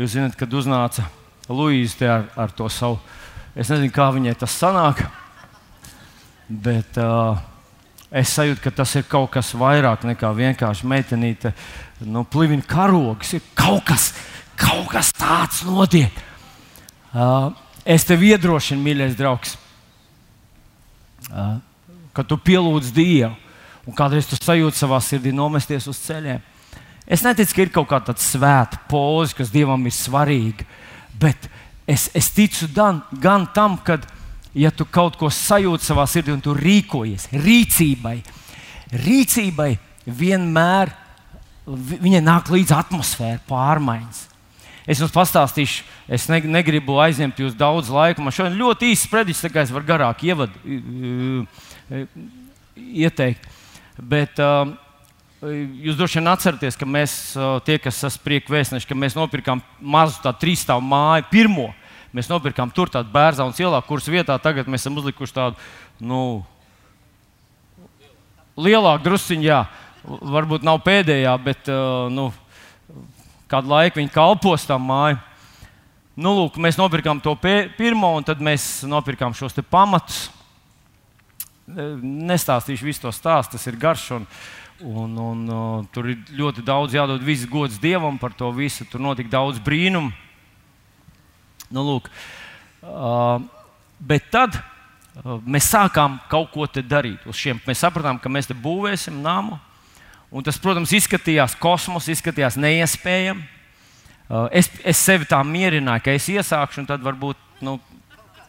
Jūs zināt, kad uznāca Luīze ar, ar to savu. Es nezinu, kā viņai tas sanāk, bet uh, es sajūtu, ka tas ir kaut kas vairāk nekā vienkārši meitenīte, nu, plivina karogs. Ir kaut kas, kaut kas tāds notiek. Uh, es tevi iedrošinu, mīļais draugs, uh, ka tu pielūdz Dievu un kādreiz tu sajūti savā sirdī nomesties uz ceļiem. Es neticu, ka ir kaut kāda svēta poza, kas Dievam ir svarīga, bet es, es ticu dan, gan tam, ka, ja tu kaut ko sajūti savā sirdī un tu rīkojies, rīcībai, rīcībai vienmēr nāk līdzi atmosfēra pārmaiņas. Es jums pastāstīšu, es ne, negribu aizņemt jūs daudz laika. Man šodien ļoti īsts predikts, tā kā es varu garāk ievadu, ieteikt. Bet, uh, Jūs droši vien atceraties, ka mēs, tie, kas esam prieka vēstneši, ka mēs nopirkām mazu tādu trīsstāvu māju, pirmo. Mēs nopirkām tur tādu bērnu ielā, kuras vietā tagad mēs esam uzlikuši tādu nu, lielāku drusciņu. Jā. Varbūt nav pēdējā, bet nu, kādu laiku viņi kalpos tam māju. Nu, lūk, mēs nopirkām to pirmo, un tad mēs nopirkām šos pamatus. Nestāstīšu visu to stāstu, tas ir garš. Un, uh, Un, un, uh, tur ir ļoti daudz jādod visas gods Dievam par to visu. Tur notika daudz brīnumu. Nu, lūk, uh, bet tad uh, mēs sākām kaut ko darīt. Šiem mēs sapratām, ka mēs te būvēsim namu. Un tas, protams, izskatījās kosmos, izskatījās neiespējami. Uh, es, es sevi tā mierināju, ka es iesākšu, un tad varbūt nu,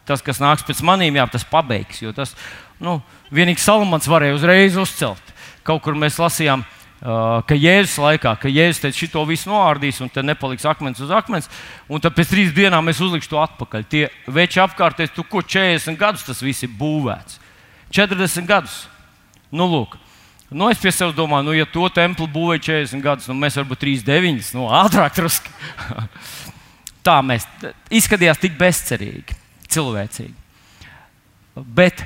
tas, kas nāks pēc maniem, jā, tas pabeigs. Jo tas nu, vienīgi Salamans varēja uzreiz uzcelt kaut kur mēs lasījām, ka Jēzus laikā, ka Jēzus teica, šito visu noārdīs, un te nepaliks akmens uz akmens, un tad pēc trīs dienām es uzlikšu to atpakaļ. Tie veči apkārtēs, tu ko 40 gadus tas viss ir būvēts. 40 gadus. Nu, lūk. Nu, es pie sevis domāju, nu, ja to templi būvēja 40 gadus, nu, mēs varbūt 39, nu, ātrāk drusku. Tā mēs izskatījās tik bezcerīgi, cilvēcīgi. Bet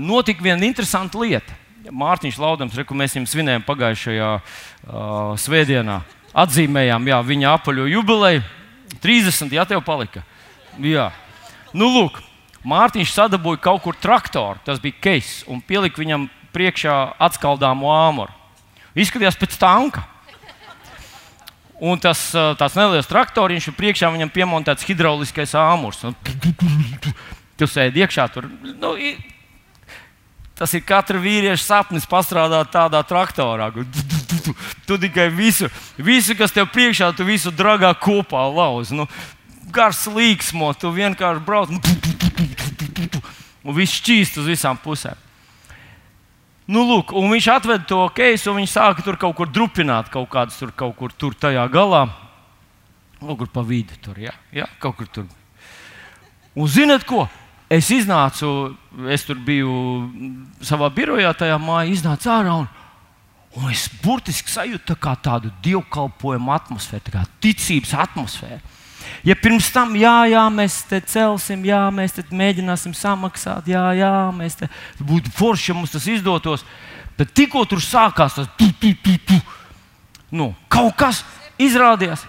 notika viena interesanta lieta. Mārtiņš Laudams, re, mēs viņam svinējām pagājušajā uh, svētdienā. Atzīmējām jā, viņa apaļo jubileju. 30, jā, tev palika. Jā. Nu, lūk, Mārtiņš sadabūja kaut kur traktoru, tas bija keis, un pielika viņam priekšā atskaldāmu āmuru. Izskatījās pēc tanka. Un tas tāds neliels traktoriņš, un priekšā viņam piemontēts hidrauliskais āmurs. Tu sēdi iekšā tur. Nu, Tas ir katra vīrieša sapnis pastrādāt tādā traktorā. Tu tikai visu, visu, kas tev priekšā, tu visu dragā kopā lauzi. Nu, gars līksmo, tu vienkārši brauc nu, un viss šķīst uz visām pusēm. Nu, lūk, un viņš atveda to keisu, un viņš sāka tur kaut kur drupināt, kaut kādas tur, kaut kur tur tajā galā. Kur pa vidu tur, jā, jā kaut kur tur. Un zinat ko? Es iznācu, es tur biju savā birojā, tajā mājā, iznācu ārā. Un, un es burtiski sajūtu tā tādu dievkalpojumu atmosfēru, kā ticības atmosfēru. Ja pirms tam, jā, jā, mēs te celsim, jā, mēs te mēģināsim samaksāt, jā, jā, mēs te būtu forši, ja mums tas izdotos, bet tikko tur sākās tas tu, tu, tu, tu. Nu, kaut kas izrādījās.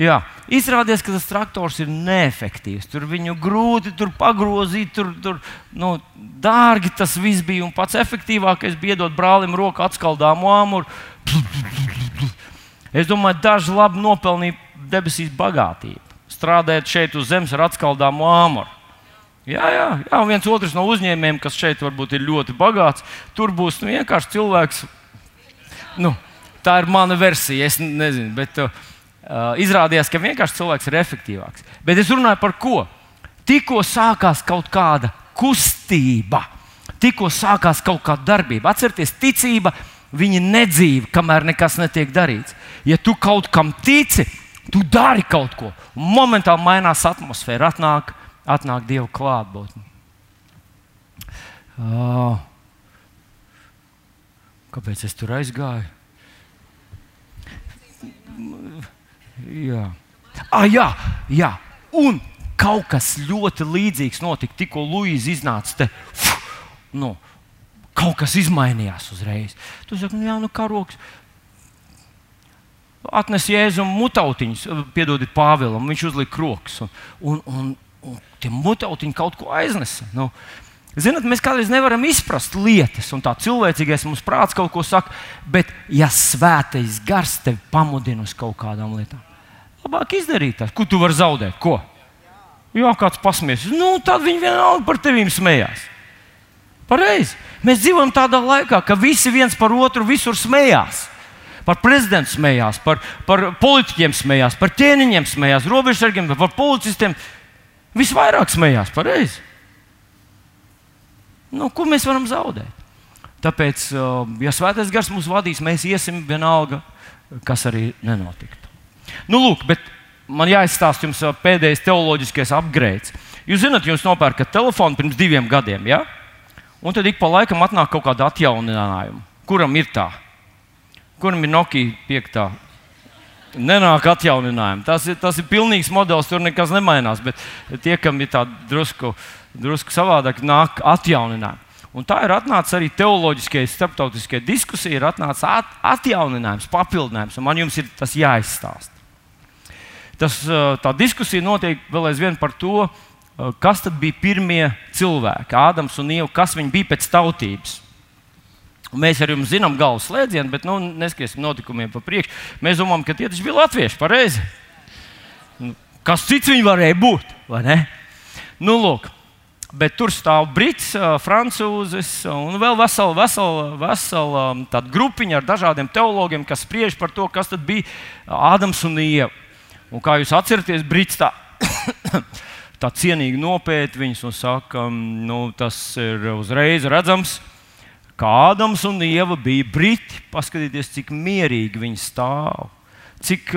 Jā, izrādījās, ka tas traktors ir neefektīvs. Tur viņu grūti tur pagrozīt, tur, tur nu, dārgi tas viss bija. Un pats efektīvākais bija iedot brālim roku atskaldāmu āmuru. Es domāju, daži labi nopelnīja debesīs bagātību. Strādājot šeit uz zemes ar atskaldāmu āmuru. Jā, jā, jā, un viens otrs no uzņēmējiem, kas šeit varbūt ir ļoti bagāts, tur būs nu, vienkārši cilvēks. Nu, tā ir mana versija, es nezinu. Bet, uh, uh, izrādījās, ka vienkārši cilvēks ir efektīvāks. Bet es runāju par ko? Tikko sākās kaut kāda kustība, tikko sākās kaut kāda darbība. Atcerieties, ticība, viņa nedzīva, kamēr nekas netiek darīts. Ja tu kaut kam tici, tu dari kaut ko, un momentāli mainās atmosfēra, atnāk, atnāk Dieva klātbūtne. Uh, kāpēc es tur aizgāju? Jā. Ah, jā, jā. Un kaut kas ļoti līdzīgs notika. Tikko Luīza iznāca te. Nu, kaut kas izmainījās uzreiz. Tu saki, nu, jā, nu, karoks. atnesa jēzumu mutautiņus, piedodiet Pāvēlam, viņš uzlika rokas. Un, un, un, un tie mutautiņi kaut ko aiznesa. Nu, Ziniet, mēs kādreiz nevaram izprast lietas, un tā cilvēcīgais mums prāts kaut ko saka, bet, ja svētais gars tevi pamudina uz kaut kādām lietām, labāk izdarīt tā. Ko tu vari zaudēt? Ko? Jā, kāds pasmies. Nu, tad viņi vienalga par tevi smējās. Pareizi. Mēs dzīvojam tādā laikā, ka visi viens par otru visur smējās. Par prezidentu smējās, par, par politiķiem smējās, par ķēniņiem smējās, robežsargiem, par policistiem. Visvairāk smējās, pareizi. Nu, ko mēs varam zaudēt? Tāpēc, uh, ja svētais gars mūs vadīs, mēs iesim vienalga, kas arī nenotiktu. Nu, lūk, bet man jāizstāsta jums uh, pēdējais teoloģiskais upgrades. Jūs zināt, jūs nopērkat telefonu pirms diviem gadiem, ja? un tad ik pa laikam atnāk kaut kāda atjauninājuma. Kuram ir tā? Kuram ir Nokia 5? Nenāk atjauninājumi. Tas ir, tas ir pilnīgs modelis, tur nekas nemainās. Bet tie, kam ir tāda drusku uh, drusku savādāk nāk atjauninājumi. Un tā ir atnācis arī teoloģiskajai, starptautiskajai diskusijai, ir atnācis at, atjauninājums, papildinājums, man jums ir tas jāizstāsta. Tas, tā diskusija notiek vēl aizvien par to, kas bija pirmie cilvēki, Ādams un Ieva, kas viņi bija pēc tautības. Un mēs arī zinām galvas slēdzienu, bet nu, neskriesim notikumiem pa priekšu. Mēs domājam, ka tie taču bija latvieši, pareizi. Nu, kas cits viņi varēja būt? Nu, lūk, Bet tur stāv brits, francūzis un vēl vesela, vesela, vesela grupiņa ar dažādiem teologiem, kas spriež par to, kas bija Ādams un Ieva. Un kā jūs atceraties, brits tā, tā cienīgi nopēta viņus un saka, nu, tas ir uzreiz redzams, ka Ādams un Ieva bija briti. Paskatieties, cik mierīgi viņi stāv, cik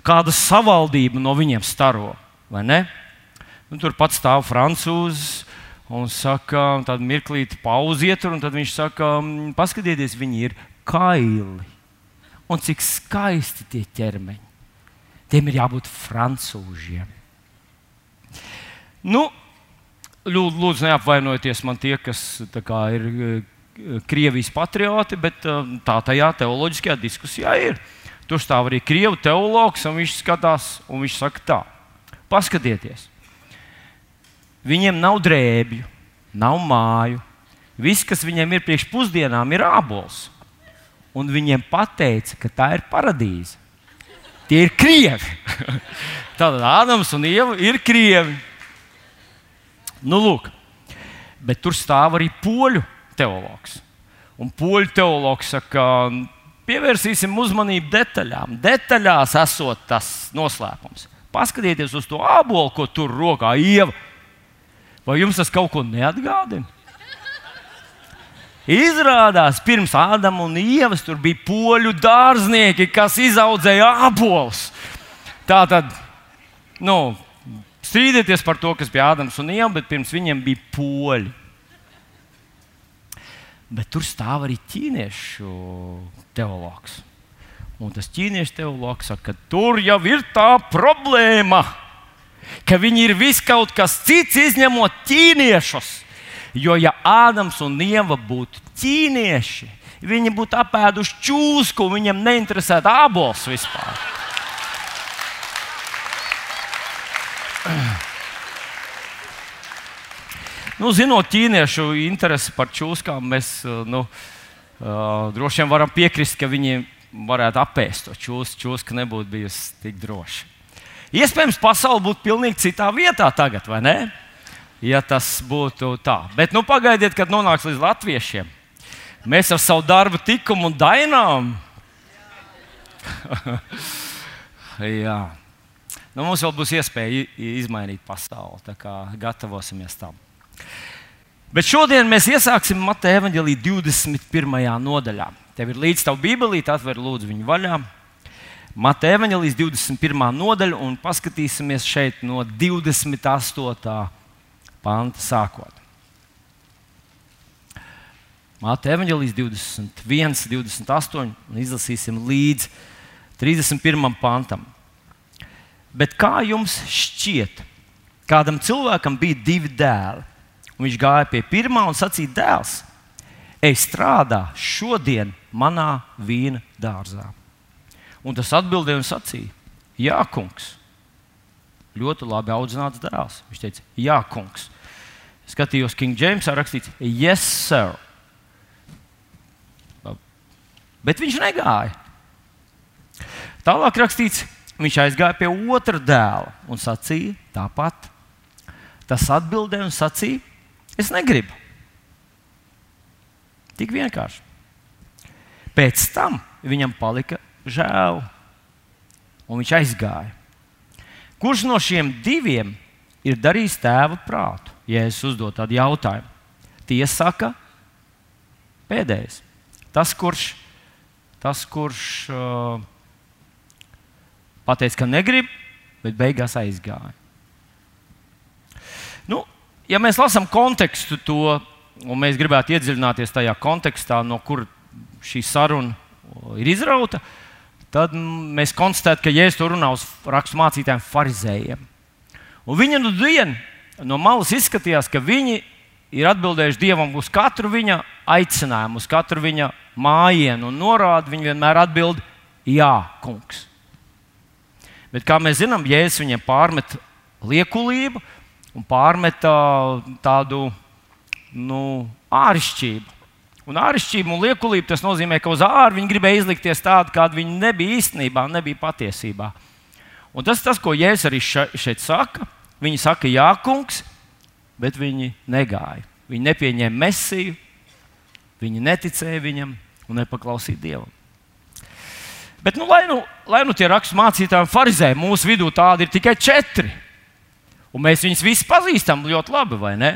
kāda savaldība no viņiem staro. Vai ne? Un tur pats stāv francūzis un saka, tāda mirklīta pauziet, un tad viņš saka, paskatieties, viņi ir kaili. Un cik skaisti tie ķermeņi. Tiem ir jābūt francūžiem. Nu, lūdzu, neapvainojieties man tie, kas kā, ir eh, Krievijas patrioti, bet eh, tā tajā teoloģiskajā diskusijā ir. Tur stāv arī krievu teologs, un viņš skatās, un viņš saka tā: paskatieties, Viņiem nav drēbju, nav māju. Viss, kas viņiem ir priekš pusdienām, ir ābols. Un viņiem pateica, ka tā ir paradīze. Tie ir krievi. Tātad Ādams un Ieva ir krievi. Nu, lūk, bet tur stāv arī poļu teologs. Un poļu teologs saka, pievērsīsim uzmanību detaļām. Detaļās esot tas noslēpums. Paskatieties uz to ābolu, ko tur rokā ieva Vai jums tas kaut ko neatgādina? Izrādās, pirms Ādama un Ievas tur bija poļu dārznieki, kas izaudzēja apelsnes. Tā tad, nu, strīdieties par to, kas bija Ādams un Ieva, bet pirms viņiem bija poļi. Bet tur stāv arī ķīniešu teologs. Un tas ķīniešu teologs saka, ka tur jau ir tā problēma ka viņi ir vis kaut kas cits, izņemot ķīniešus. Jo, ja Ādams un Ieva būtu ķīnieši, viņi būtu apēduši čūsku, viņiem neinteresētu ābols vispār. Nu, zinot ķīniešu interesi par čūskām, mēs nu, droši vien varam piekrist, ka viņi varētu apēst to čūsku. Čūska nebūtu bijusi tik droša. Iespējams, pasaule būtu pilnīgi citā vietā tagad, vai ne? Ja tas būtu tā. Bet nu, pagaidiet, kad nonāks līdz latviešiem. Mēs ar savu darbu, tikumu un dainām. Jā. Nu, mums vēl būs iespēja izmainīt pasauli. Tā kā gatavosimies tam. Bet šodien mēs iesāksim Mateja evanģelī 21. nodaļā. Tev ir līdzi tā Bībelīte, atver lūdzu viņu vaļā. Mateja Evangelijas 21. nodaļa, un paskatīsimies šeit no 28. panta sākot. Mateja Evangelijas 21, 28, un izlasīsim līdz 31. pantam. Bet kā jums šķiet, kādam cilvēkam bija divi dēli, un viņš gāja pie pirmā un sacīja: Dēls, ej strādā šodien manā vīna dārzā Un tas atbildēja un sacīja: Jā, kungs. Ļoti labi audzināts dēls. Viņš teica, Jā, kungs. Skatījos, King Jamesā rakstīts, Yes, sir. Bet viņš negāja. Tālāk rakstīts, viņš aizgāja pie otra dēla un sacīja tāpat. Tas atbildēja un sacīja, es negribu. Tik vienkārši. Pēc tam viņam palika žēl, un viņš aizgāja. Kurš no šiem diviem ir darījis tēva prātu? Ja es uzdodu tādu jautājumu, tie saka, pēdējais. Tas, kurš, tas, kurš uh, pateica, ka negrib, bet beigās aizgāja. Nu, ja mēs lasām kontekstu to, un mēs gribētu iedziļināties tajā kontekstā, no kur šī saruna ir izrauta, tad mēs konstatējam, ka Jēzus to runā uz rakstu mācītājiem, farizējiem. Un viņa nu dienu no malas izskatījās, ka viņi ir atbildējuši Dievam uz katru viņa aicinājumu, uz katru viņa mājienu un norādi. Viņi vienmēr atbild, Jā, kungs. Bet kā mēs zinām, Jēzus viņiem pārmet liekulību un pārmet tādu nu, āršķirību. Un āršķirība un liekulība tas nozīmē, ka uz ārā viņi gribēja izlikties tādu, kāda viņi nebija īstenībā, nebija patiesībā. Un tas, tas ko Jēzus arī šeit saka, viņi saka, jā, kungs, bet viņi negāja. Viņi nepieņēma mesiju, viņi neticēja viņam un nepaklausīja Dievam. Bet, nu, lai, nu, lai nu tie rakstur mācītāji farizēji mūsu vidū tādi ir tikai četri, un mēs viņus visus pazīstam ļoti labi, vai ne?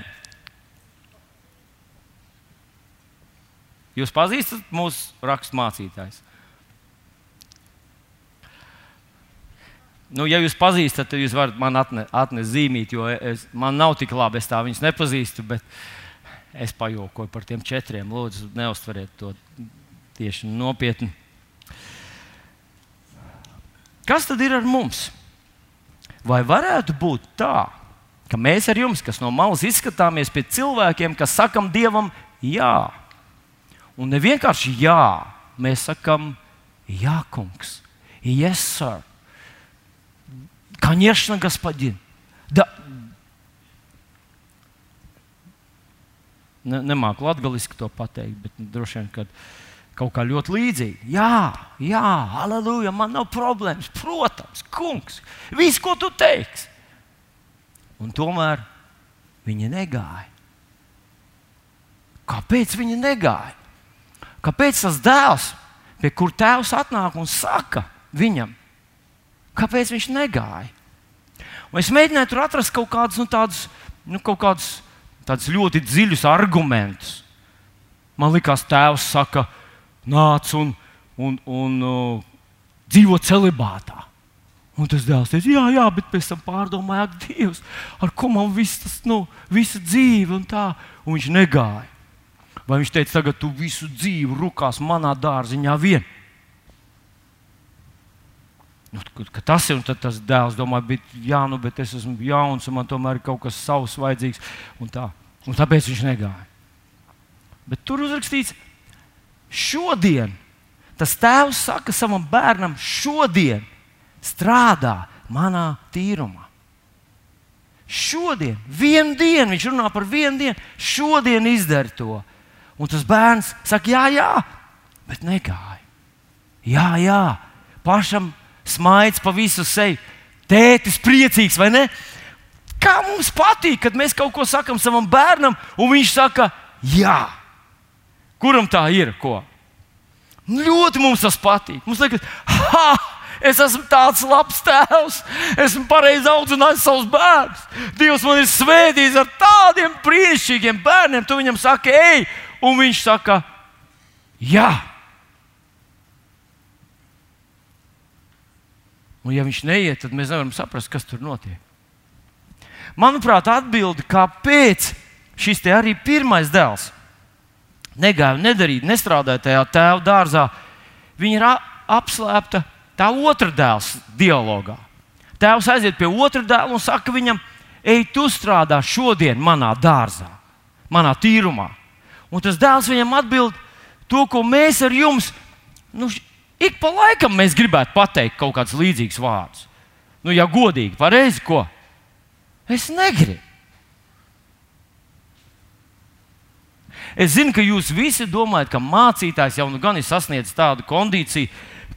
Jūs pazīstat mūsu raksturmācītājus? Nu, ja jūs pazīstat, tad jūs varat man atnest atne zīmīt, jo es, man nav tik labi, es tā viņus nepazīstu. Es pajokoju par tiem četriem. Lūdzu, neustveriet to tieši nopietni. Kas tad ir ar mums? Vai varētu būt tā, ka mēs ar jums, kas no malas izskatāmies pie cilvēkiem, kas sakam Dievam, jā, Un ne vienkārši jā, mēs sakām, jā, kungs, yes, sir. Конечно, господин. Да. Ne, nemāku latviešu to pateikt, bet nu, droši vien, ka kaut kā ļoti līdzīgi. Jā, jā, aleluja, man nav problēmas. Protams, kungs, viss, ko tu teiksi. Un tomēr viņi negāja. Kāpēc viņi negāja? Kāpēc tas dēls, pie kur tēvs atnāk un saka viņam, kāpēc viņš negāja? Un es mēģināju tur atrast kaut kādus, nu, tādus, nu, kaut kādus tādus ļoti dziļus argumentus. Man liekas, tēvs saka, nāc un, un, un uh, dzīvo celibātā. Un tas dēls teica, jā, jā, bet pēc tam pārdomāja, ak, Dievs, ar ko man viss tas, nu, visa dzīve un tā. Un viņš negāja. Vai viņš teica, tagad tu visu dzīvi rukās manā dārziņā vien? Nu, tas ir tas dēls, domā, bet, jā, nu, bet es esmu jauns, un man tomēr ir kaut kas savs vajadzīgs. Un tā. un tāpēc viņš negāja. Bet tur uzrakstīts, šodien tas tēvs saka savam bērnam, šodien strādā manā tīrumā. Šodien, vienu dienu, viņš runā par vienu dienu, šodien izdara to. Un tas bērns saka, jā, jā, bet negāja. Jā, jā, pašam smaids pa visu seju. Tētis priecīgs, vai ne? Kā mums patīk, kad mēs kaut ko sakām savam bērnam, un viņš saka, jā. Kuram tā ir? Ko? Ļoti mums tas patīk. Mums liekas, ha! Es esmu tāds labs tēvs, esmu pareizi audzinājis savus bērnus. Dievs man ir svētījis ar tādiem brīnišķīgiem bērniem. Tu viņam saki, ej, un viņš saka, jā. Un, ja viņš neiet, tad mēs nevaram saprast, kas tur notiek. Manuprāt, atbilde, kāpēc šis te arī pirmais dēls negāja, nedarīja, nestrādāja tajā tēva dārzā, viņa ir apslēpta tā otra dēls dialogā. Tēvs aiziet pie otra dēla un saka viņam, ej, tu strādā šodien manā dārzā, manā tīrumā. Un tas dēls viņam atbild to, ko mēs ar jums, nu, Ik pa laikam mēs gribētu pateikt kaut kādus līdzīgus vārdus. Nu, ja godīgi, pareizi, ko? Es negribu. Es zinu, ka jūs visi domājat, ka mācītājs jau nu gan ir sasniedzis tādu kondīciju,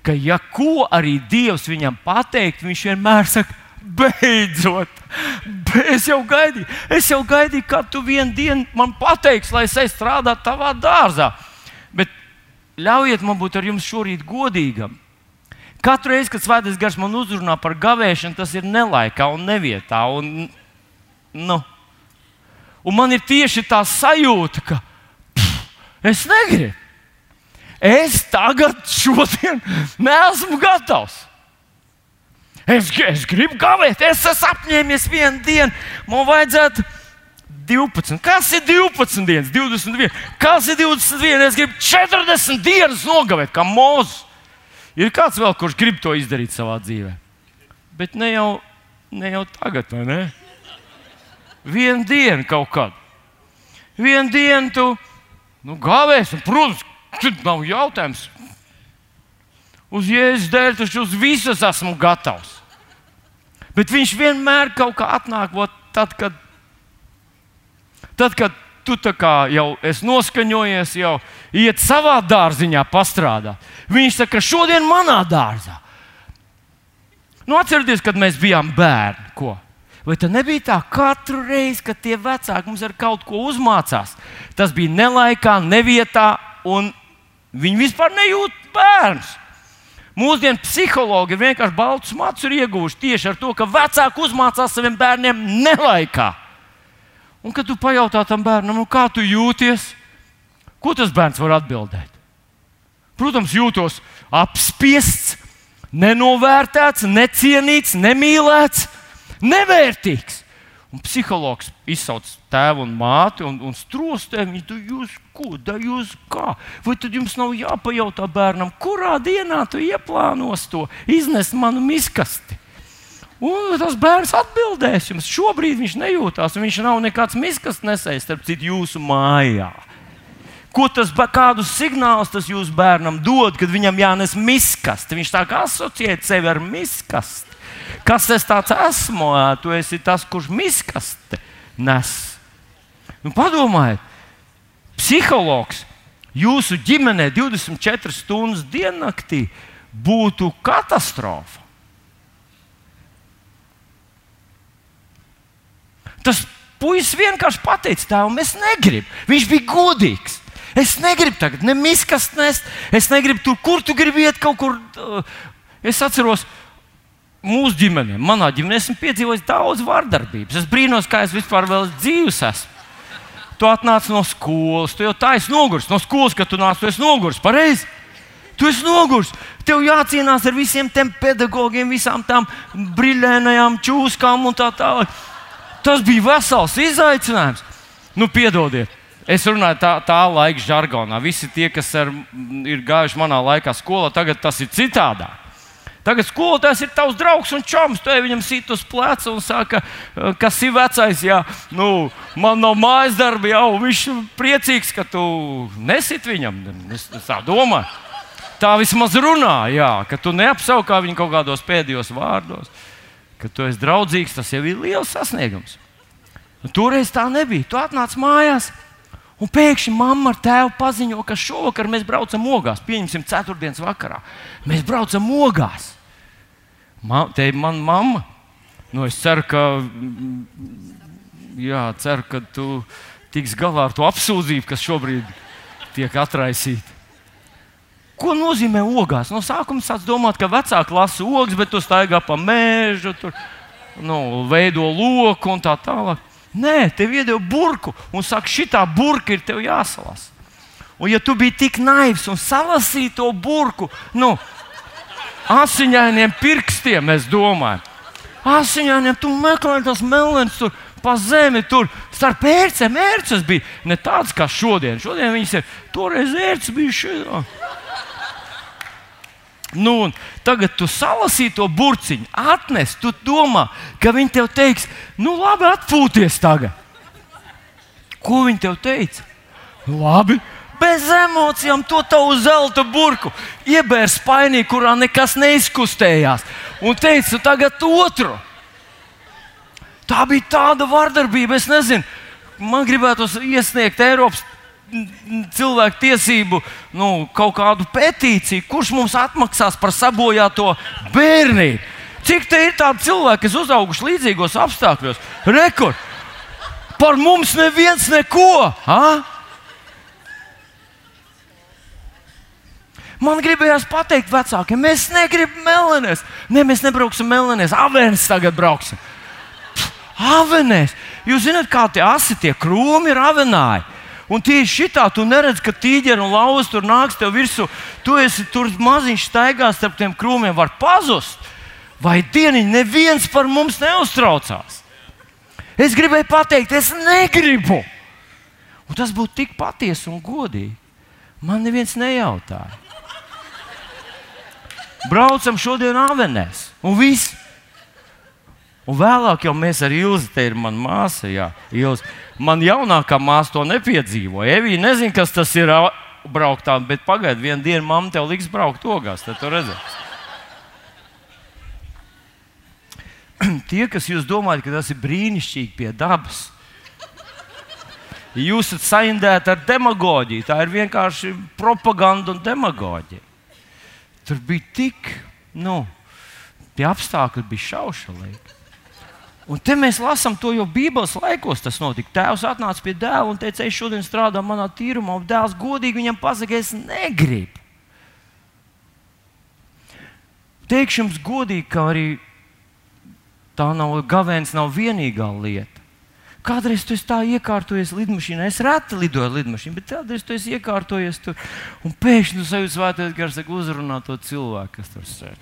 ka, ja ko arī Dievs viņam pateikt, viņš vienmēr saka, beidzot, es jau gaidīju, es jau gaidīju, kad tu vienā dienā man pateiksi, lai es eju strādāt tavā dārzā. Bet ļaujiet man būt ar jums šorīt godīgam. Katru reizi, kad svētais gars man uzrunā par gavēšanu, tas ir nelaikā un nevietā. Un, nu, un man ir tieši tā sajūta, ka Es negribu. Es tagad, šodien, neesmu gatavs. Es, es gribu gavēt, es esmu apņēmies vienu dienu. Man vajadzētu 12. Kas ir 12 dienas, 21? Kas ir 21? Es gribu 40 dienas nogavēt, kā mūzis. Ir kāds vēl, kurš grib to izdarīt savā dzīvē. Bet ne jau, ne jau tagad, vai ne? Vienu dienu kaut kad. Vienu dienu tu Nu, gāvēs, un, protams, tas nav jautājums. Uz Jēzus dēļ taču uz visas esmu gatavs. Bet viņš vienmēr kaut kā atnāk, ot, tad, kad, tad, kad tu jau esi noskaņojies, jau iet savā dārziņā pastrādāt. Viņš saka, šodien manā dārzā. Nu, atcerieties, kad mēs bijām bērni. Ko? Vai tas nebija tā, katru reizi, kad tie vecāki mums ar kaut ko uzmācās? Tas bija nelaikā, nevietā, un viņi vispār nejūt bērns. Mūsdienu psihologi vienkārši baltus matus ir ieguvuši tieši ar to, ka vecāki uzmācās saviem bērniem nelaikā. Un, kad tu pajautā tam bērnam, nu, kā tu jūties, ko tas bērns var atbildēt? Protams, jūtos apspiests, nenovērtēts, necienīts, nemīlēts nevērtīgs. Un psihologs izsauc tēvu un māti un, un strostē viņu, tu jūs ko, da jūs kā? Vai tad jums nav jāpajautā bērnam, kurā dienā tu ieplānos to iznest manu miskasti? Un tas bērns atbildēs jums. Šobrīd viņš nejūtās, viņš nav nekāds miskas nesējis, starp citu, jūsu mājā. Ko tas, kādus signālus tas jūsu bērnam dod, kad viņam jānes miskasti? Viņš tā kā asociē sevi ar miskasti. Kas es tāds esmu? Tu esi tas, kurš miskaste nes. Nu, padomājiet, psihologs jūsu ģimenē 24 stundas diennaktī būtu katastrofa. Tas puisis vienkārši pateica, tēvam, es negribu. Viņš bija godīgs. Es negribu tagad nemiskast nest, es negribu tur, kur tu gribi iet kaut kur. Es atceros, mūsu ģimenē, manā ģimenē, esmu piedzīvojis daudz vardarbības. Es brīnos, kā es vispār vēl dzīves esmu. Tu atnāc no skolas, tu jau tā esi noguris. No skolas, kad tu nāc, tu esi noguris. Pareizi! Tu esi noguris. Tev jācīnās ar visiem tiem pedagogiem, visām tām brīvdienām, čūskām un tā tālāk. Tas bija vesels izaicinājums. Nu, piedodiet, es runāju tā, tā laika žargonā. Visi tie, kas ar, ir gājuši manā laikā skolā, tagad tas ir citādāk. Tagad skolotājs ir tavs draugs un čoms. Tu viņam sit uz pleca un saka, kas ir vecais. Jā, nu, man nav mājas darba, jau viņš ir priecīgs, ka tu nesit viņam. Es, es tā domāju. Tā vismaz runā, jā, ka tu neapsaukā viņu kaut kādos pēdējos vārdos. Ka tu esi draudzīgs, tas jau ir liels sasniegums. Un toreiz tā nebija. Tu atnāc mājās, un pēkšņi mamma ar tēvu paziņo, ka šovakar mēs braucam ogās. Pieņemsim, ceturtdienas vakarā. Mēs braucam ogās. Ma, te ir mana mamma. Nu, es ceru, ka, jā, ceru, ka tu tiks galā ar to apsūdzību, kas šobrīd tiek atraisīta. Ko nozīmē ogās? No sākuma sāc domāt, ka vecāki lasa ogas, bet tu staigā pa mēžu, tur nu, veido loku un tā tālāk. Nē, tev iedod burku un saka, šī burka ir tev jāsalasa. Un, ja tu biji tik naivs un salasīji to burku, nu, asiņainiem pirkstiem, es domāju. Asiņainiem, tu meklē tos melnus tur pa zemi, tur starp ērcēm. Ērces bija ne tādas kā šodien. Šodien viņas ir, toreiz ērces bija šī. Nu, tagad tu salasīji to burciņu, atnes, tu domā, ka viņi tev teiks, nu, labi, atpūties tagad. Ko viņi tev teica? Labi, bez emocijām, to tavu zelta burku, iebērs spainī, kurā nekas neizkustējās, un teica, tagad otru. Tā bija tāda vardarbība, es nezinu, man gribētos iesniegt Eiropas cilvēku tiesību nu, kaut kādu petīciju, kurš mums atmaksās par sabojāto bērnību. Cik te ir tādi cilvēki, kas uzauguši līdzīgos apstākļos? Rekord! Par mums neviens neko! Ha? Man gribējās pateikt vecākiem, mēs negribam melnēs. Ne, mēs nebrauksim melnēs, avēnēs tagad brauksim. Avēnēs! Jūs zināt, kā tie asi, tie krūmi ir avenāji. Un tieši šitā tu neredzi, ka tīģeri un lauz tur nāks tev virsū. Tu esi tur maziņš staigās starp tiem krūmiem, var pazust. Vai dieniņ, neviens par mums neuztraucās. Es gribēju pateikt, es negribu. Un tas būtu tik patiesi un godīgi. Man neviens nejautāja. Braucam šodien avenēs, un viss. Un vēlāk jau mēs ar Ilzi, te ir mana māsa, jā, Ilzi. Man jaunākā māsa to nepiedzīvoja. Evija nezina, kas tas ir braukt tā, bet pagaidi, vienu dienu mamma tev liks braukt ogās, tad tu redzēsi. Tie, kas jūs domājat, ka tas ir brīnišķīgi pie dabas, jūs esat saindēti ar demagoģiju. Tā ir vienkārši propaganda un demagoģija. Tur bija tik, nu, tie apstākļi bija šaušalīgi. Un te mēs lasām to jau Bībeles laikos. Tas notika. Tēvs atnāca pie dēla un teica, es šodien strādāju manā tīrumā, un dēls godīgi viņam pasakīja, es negribu. Teikšu jums godīgi, ka arī tā nav gavēns, nav vienīgā lieta. Kādreiz tu esi tā iekārtojies lidmašīnā. Es reti lidoju lidmašīnā, bet kādreiz tu esi iekārtojies tur un pēkšņi uz sevis svētais gars uzrunā to cilvēku, kas tur sēž.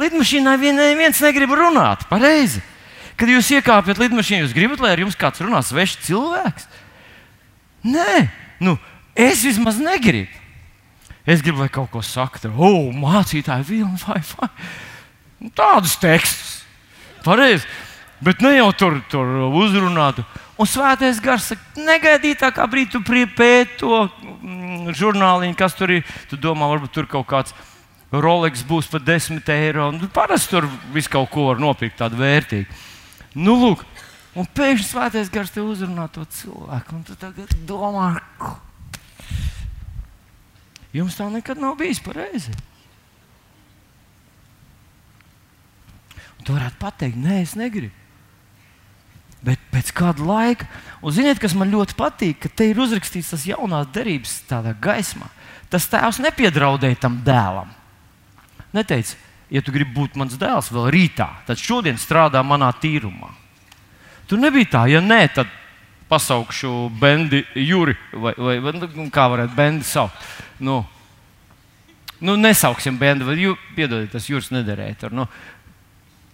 Lidmašīnā neviens negrib runāt. Pareizi. Kad jūs iekāpjat lidmašīnā, jūs gribat, lai ar jums kāds runā svešs cilvēks? Nē, nu, es vismaz negribu. Es gribu, lai kaut ko saktu. O, mācītāji, vilni, vai, vai. Nu, tādus tekstus. Pareizi. Bet ne jau tur, tur uzrunātu. Un svētais gars saka, negaidīt tā kā brīdi, tu pēti to mm, žurnāliņu, kas tur ir. Tu domā, varbūt tur kaut kāds Rolex būs par 10 eiro. Nu, parasti tur viss kaut ko var nopirkt tādu vērtīgu. Nu, lūk, un pēkšņi svētais gars te uzrunā to cilvēku. Un tu tagad domā, jums tā nekad nav bijis pareizi. Tu varētu pateikt, nē, es negribu. Bet pēc kāda laika, un ziniet, kas man ļoti patīk, ka te ir uzrakstīts tas jaunās derības tādā gaismā. Tas tēvs nepiedraudēja tam dēlam. Neteica, ja tu gribi būt mans dēls vēl rītā, tad šodien strādā manā tīrumā. Tur nebija tā, ja nē, tad pasaukšu bendi Juri vai, vai, vai nu, kā varētu bendi saukt. Nu, nu nesauksim bendi, vai jū, piedodiet, tas Juris nederēja. Tur, nu,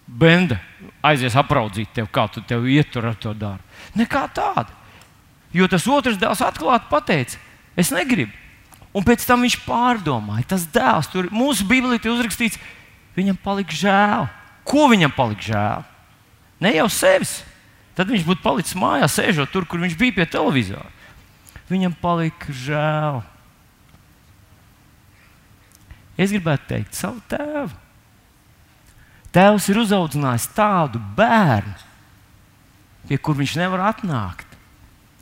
benda aizies apraudzīt tevi, kā tu tev ietur ar to darbu. Nekā tāda. Jo tas otrs dēls atklāti pateica, es negribu. Un pēc tam viņš pārdomāja, tas dēls, tur mūsu Bībelī ir uzrakstīts, viņam palika žēl. Ko viņam palika žēl? Ne jau sevis. Tad viņš būtu palicis mājās, sēžot tur, kur viņš bija pie televizora. Viņam palika žēl. Es gribētu teikt, savu tēvu. Tēvs ir uzaudzinājis tādu bērnu, pie kur viņš nevar atnākt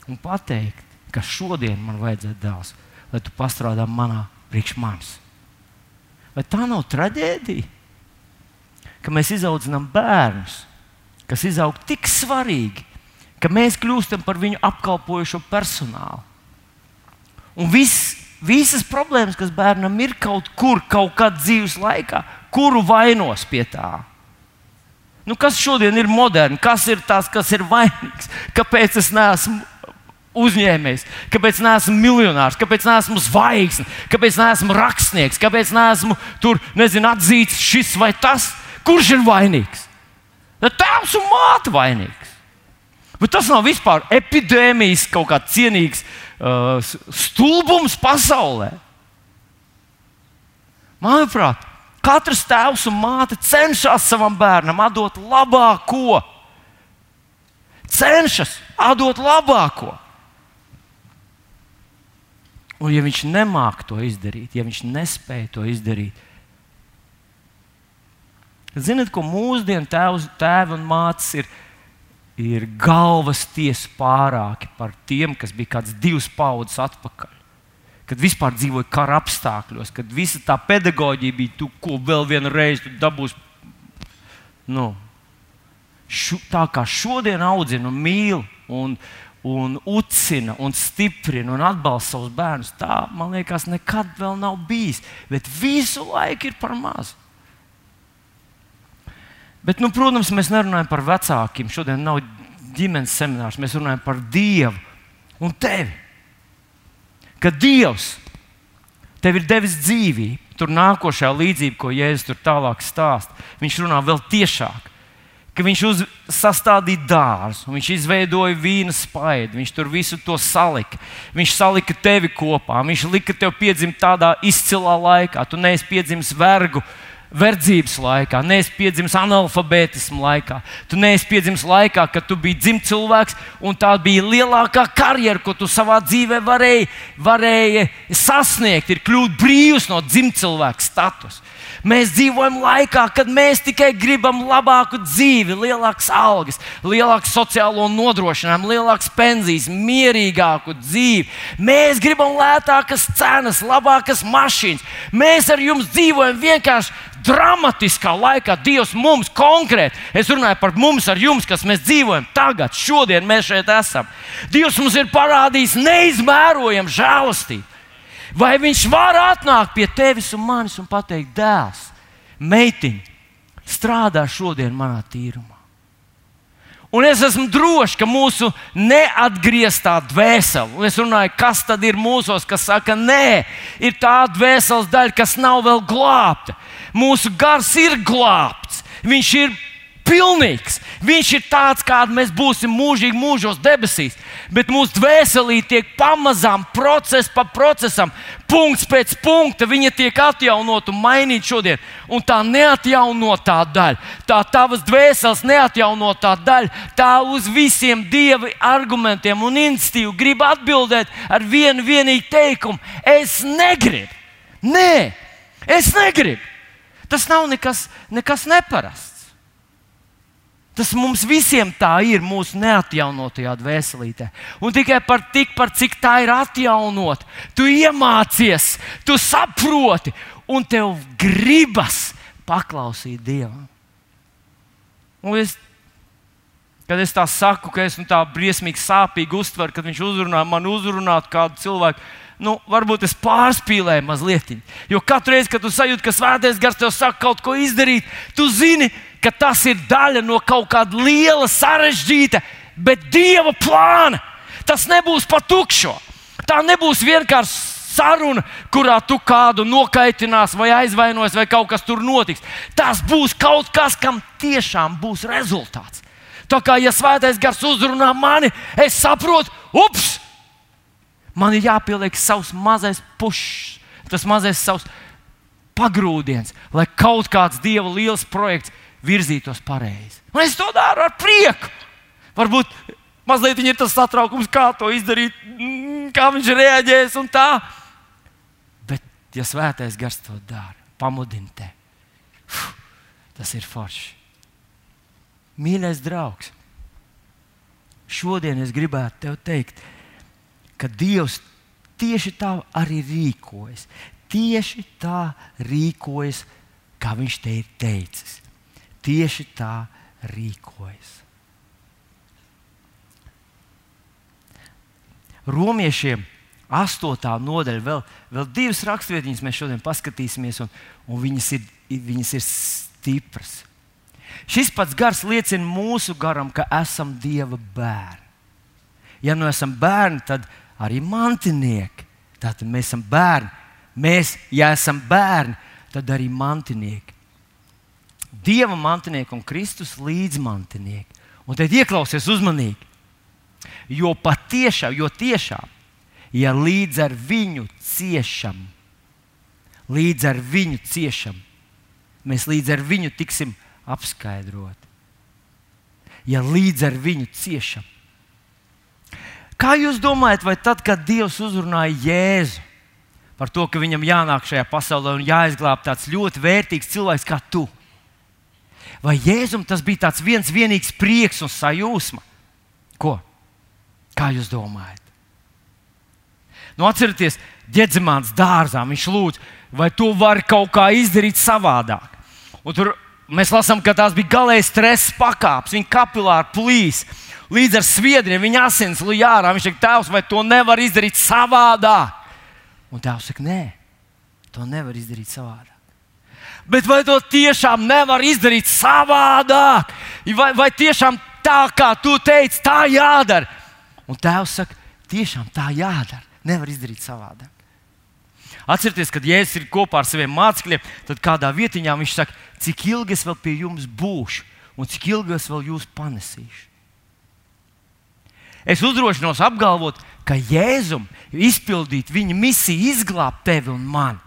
un pateikt, ka šodien man vajadzētu dēls, lai tu pastrādā manā priekš manis. Vai tā nav traģēdija? Ka mēs izaudzinām bērnus, kas izaug tik svarīgi, ka mēs kļūstam par viņu apkalpojošo personālu. Un viss, visas problēmas, kas bērnam ir kaut kur, kaut kad dzīves laikā, kuru vainos pie tā? Nu, kas šodien ir moderns, kas ir tas, kas ir vainīgs? Kāpēc es neesmu uzņēmējs, kāpēc neesmu miljonārs, kāpēc neesmu zvaigznes, kāpēc neesmu rakstnieks, kāpēc neesmu tur, nezinu, atzīts šis vai tas? Kurš ir vainīgs? Tēvs un māte vainīgs. Bet tas nav vispār epidēmijas kaut kāds cienīgs uh, stulbums pasaulē. Manuprāt, Katrs tēvs un māte cenšas savam bērnam atdot labāko. Cenšas atdot labāko. Un, ja viņš nemāca to izdarīt, ja viņš nespēja to izdarīt, Ziniet, ko mūsdienu tēvs, tēvi un mātes ir, ir galvas tiesa pārāki par tiem, kas bija kāds divas paudzes atpakaļ. Kad vispār dzīvoja kara apstākļos, kad visa tā pedagoģija bija, tu, ko vēl vienu reizi dabūsi. Nu, šu, tā kā šodien audzina un mīl un, un ucina un stiprina un atbalsta savus bērnus, tā man liekas, nekad vēl nav bijis. Bet visu laiku ir par mazu. Bet, nu, protams, mēs nerunājam par vecākiem. Šodien nav ģimenes seminārs. Mēs runājam par Dievu un tevi. Kad Dievs tev ir devis dzīvību, tur nākošā līdzība, ko Jēzus tur tālāk stāsta, viņš runā vēl tiešāk. Ka viņš uz, sastādīja dārzu, viņš izveidoja vīna spaidu, viņš tur visu to salika. Viņš salika tevi kopā, viņš lika tev piedzimt tādā izcilā laikā. Tu neesi piedzimis vergu uh, verdzības laikā, neesi piedzimis analfabētismu laikā. Tu neesi piedzimis laikā, kad tu biji dzimts cilvēks, un tā bija lielākā karjera, ko tu savā dzīvē varēji, varēji sasniegt, ir kļūt brīvs no dzimts cilvēka status. Mēs dzīvojam laikā, kad mēs tikai gribam labāku dzīvi, lielākas algas, lielāku sociālo nodrošinājumu, lielākas pensijas, mierīgāku dzīvi. Mēs gribam lētākas cenas, labākas mašīnas. Mēs ar jums dzīvojam vienkārši dramatiskā laikā Dievs mums konkrēti, es runāju par mums, ar jums, kas mēs dzīvojam tagad, šodien mēs šeit esam. Dievs mums ir parādījis neizmērojamu žēlastību. Vai Viņš var atnākt pie tevis un manis un pateikt, dēls, meitiņ, strādā šodien manā tīrumā? Un es esmu drošs, ka mūsu neatgrieztā dvēsele, un es runāju, kas tad ir mūsos, kas saka, nē, ir tā dvēseles daļa, kas nav vēl glābta. Mūsu gars ir glābts, viņš ir pilnīgs. Viņš ir tāds, kāds mēs būsim mūžīgi mūžos debesīs. Bet mūsu dvēselī tiek pamazām, process pa procesam, punkts pēc punkta, viņa tiek atjaunota un mainīta šodien. Un tā neatjaunotā daļa, tā tavas dvēseles neatjaunotā daļa, tā uz visiem dieva argumentiem un institīvu grib atbildēt ar vienu vienīgu teikumu: Es negribu! Nē, es negribu! Tas nav nekas, nekas neparasts. Tas mums visiem tā ir mūsu neatjaunotajā dvēselītē. Un tikai par tik, par cik tā ir atjaunot, tu iemācies, tu saproti, un tev gribas paklausīt Dievam. Un es, kad es tā saku, ka esmu tā briesmīgi sāpīgi uztver, kad viņš uzrunā man uzrunāt kādu cilvēku nu, varbūt es pārspīlēju mazliet. Jo katru reizi, kad tu sajūti, ka svētais gars tev saka kaut ko izdarīt, tu zini, ka tas ir daļa no kaut kāda liela, sarežģīta, bet dieva plāna. Tas nebūs pa tukšo. Tā nebūs vienkārši saruna, kurā tu kādu nokaitinās vai aizvainos, vai kaut kas tur notiks. Tas būs kaut kas, kam tiešām būs rezultāts. Tā kā ja svētais gars uzrunā mani, es saprotu, ups! Man ir jāpieliek savs mazais pušs, tas mazais savs pagrūdiens, lai kaut kāds dieva liels projekts virzītos pareizi. Un es to daru ar prieku. Varbūt mazliet ir tas satraukums, kā to izdarīt, mm, kā viņš reaģēs un tā. Bet, ja svētais gars to dara, pamudina te, tas ir forši. Mīļais draugs, šodien es gribētu tev teikt, ka Dievs tieši tā arī rīkojas. Tieši tā rīkojas, kā Viņš te ir teicis tieši tā rīkojas. Romiešiem 8. nodaļa, vēl, vēl divas raksturvietiņas mēs šodien paskatīsimies, un, un viņas, ir, viņas ir stipras. Šis pats gars liecina mūsu garam, ka esam Dieva bērni. Ja nu esam bērni, tad arī mantinieki. Tātad mēs esam bērni. Mēs, ja esam bērni, tad arī mantinieki. Dieva mantinieki un Kristus līdzmantinieki. Un tad ieklausies uzmanīgi. Jo patiešām, jo tiešām, ja līdz ar viņu ciešam, līdz ar viņu ciešam, mēs līdz ar viņu tiksim apskaidroti. Ja līdz ar viņu ciešam, Kā jūs domājat, vai tad, kad Dievs uzrunāja Jēzu par to, ka viņam jānāk šajā pasaulē un jāizglāb tāds ļoti vērtīgs cilvēks kā tu? Vai Jēzum tas bija tāds viens vienīgs prieks un sajūsma? Ko? Kā jūs domājat? Nu, atcerieties, ģedzimāns dārzā viņš lūdz, vai tu vari kaut kā izdarīt savādāk. Un tur mēs lasām, ka tās bija galēji stresa pakāpes, viņa kapilāri plīs. Līdz ar sviedriem viņa asins līja ārā. Viņš saka, Tēvs, vai to nevar izdarīt savādāk? Un Tēvs saka, nē, to nevar izdarīt savādāk. Bet vai to tiešām nevar izdarīt savādāk? Vai, vai tiešām tā, kā tu teici, tā jādara? Un Tēvs saka, tiešām tā jādara. Nevar izdarīt savādāk. Atcerieties, kad Jēzus ir kopā ar saviem mācekļiem, tad kādā vietiņā viņš saka, cik ilgi es vēl pie jums būšu un cik ilgi es vēl jūs panesīšu. Es uzdrošinos apgalvot, ka Jēzum izpildīt viņa misiju, izglābt tevi un mani.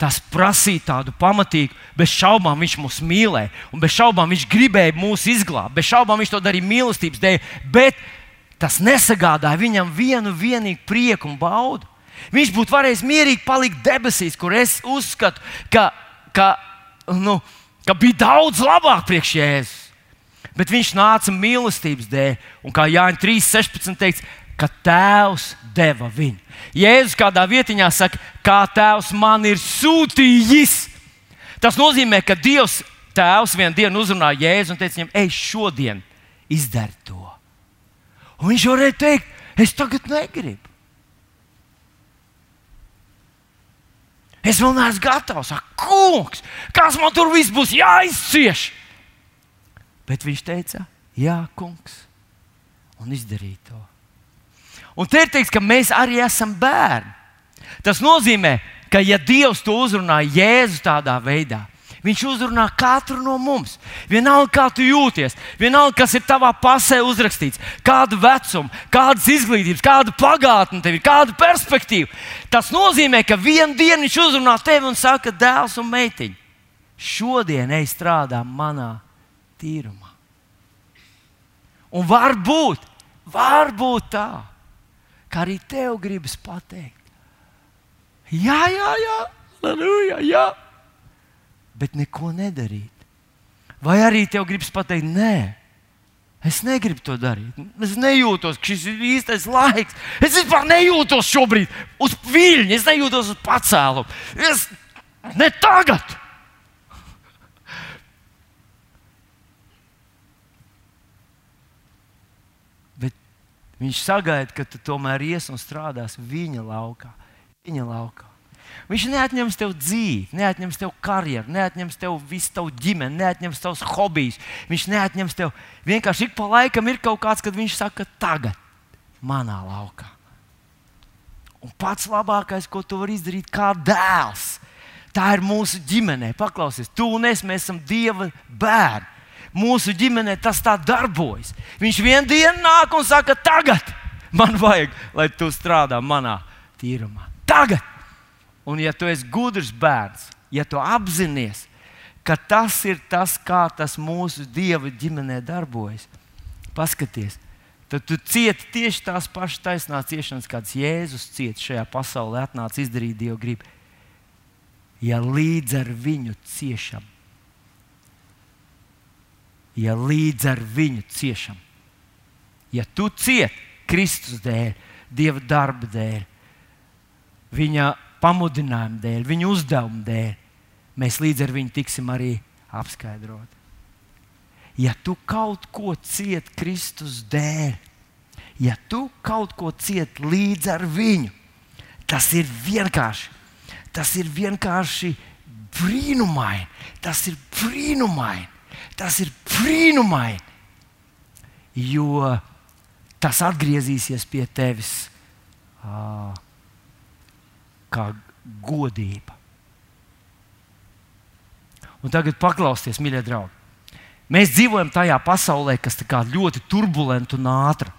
Tas prasīja tādu pamatīgu, bez šaubām viņš mūs mīlēja, un bez šaubām viņš gribēja mūs izglābt. Bez šaubām viņš to darīja mīlestības dēļ, bet tas nesagādāja viņam vienu vienīgu prieku un baudu. Viņš būtu varējis mierīgi palikt debesīs, kur es uzskatu, ka, ka, nu, ka bija daudz labāk priekš Jēzus. Bet viņš nāca mīlestības dēļ, un kā Jānis 3.16 teiks, ka Tēvs deva viņu. Jēzus kādā vietiņā saka, kā Tēvs man ir sūtījis. Tas nozīmē, ka Dievs Tēvs vienā dienā uzrunāja Jēzu un teica viņam, ej, šodien izdari to. Un viņš varēja teikt, es tagad negribu. Es vēl neesmu gatavs. Ak, kungs, kas man tur viss būs jāizcieš? Bet viņš teica, jā, kungs, un izdarīja to. Un te ir teikts, ka mēs arī esam bērni. Tas nozīmē, ka ja Dievs to uzrunāja Jēzu tādā veidā, Viņš uzrunā katru no mums. Vienalga, kā tu jūties, vienalga, kas ir tavā pasē uzrakstīts, kādu vecumu, kādas izglītības, kādu pagātni tev ir, kāda perspektīva. Tas nozīmē, ka vienā dienā viņš uzrunā tevi un saka, dēls un meitiņa, šodien ej strādā manā tīrumā. Un varbūt, varbūt tā, ka arī tev gribas pateikt, jā, jā, jā, aleluja, jā bet neko nedarīt. Vai arī tev gribas pateikt, nē, es negribu to darīt. Es nejūtos, ka šis ir īstais laiks. Es vispār nejūtos šobrīd uz viļņa, es nejūtos uz pacēlumu. Es ne tagad. Viņš sagaida, ka tu tomēr ies un strādās viņa laukā. Viņa laukā. Viņš neatņems tev dzīvi, neatņems tev karjeru, neatņems tev visu tavu ģimeni, neatņems tavus hobijus. Viņš neatņems tev. Vienkārši ik pa laikam ir kaut kāds, kad viņš saka, tagad, manā laukā. Un pats labākais, ko tu vari izdarīt, kā dēls, tā ir mūsu ģimenē. Paklausies, tu un es, mēs esam Dieva bērni. Mūsu ģimenē tas tā darbojas. Viņš vienā dienā nāk un saka, tagad man vajag, lai tu strādā manā tīrumā. Tagad! Un, ja tu esi gudrs bērns, ja tu apzinājies, ka tas ir tas, kā tas mūsu dieva ģimenē darbojas, paskaties, tad tu cieti tieši tās pašas taisnās ciešanas, kādas Jēzus cieta šajā pasaulē, atnāca izdarīt Dieva gribu. Ja līdz ar viņu ciešam, ja līdz ar viņu ciešam, ja tu cieti Kristus dēļ, Dieva darba dēļ, viņa pamudinājuma dēļ, viņa uzdevuma dēļ, mēs līdz ar viņu tiksim arī apskaidrot. Ja tu kaut ko cieti Kristus dēļ, ja tu kaut ko cieti līdz ar viņu, tas ir vienkārši, tas ir vienkārši brīnumaini. Tas ir brīnumaini. Tas ir brīnumaini. Jo tas atgriezīsies pie tevis. Uh, kā godība. Un tagad paklausieties, mīļie draugi. Mēs dzīvojam tajā pasaulē, kas ir ļoti turbulenta un ātra.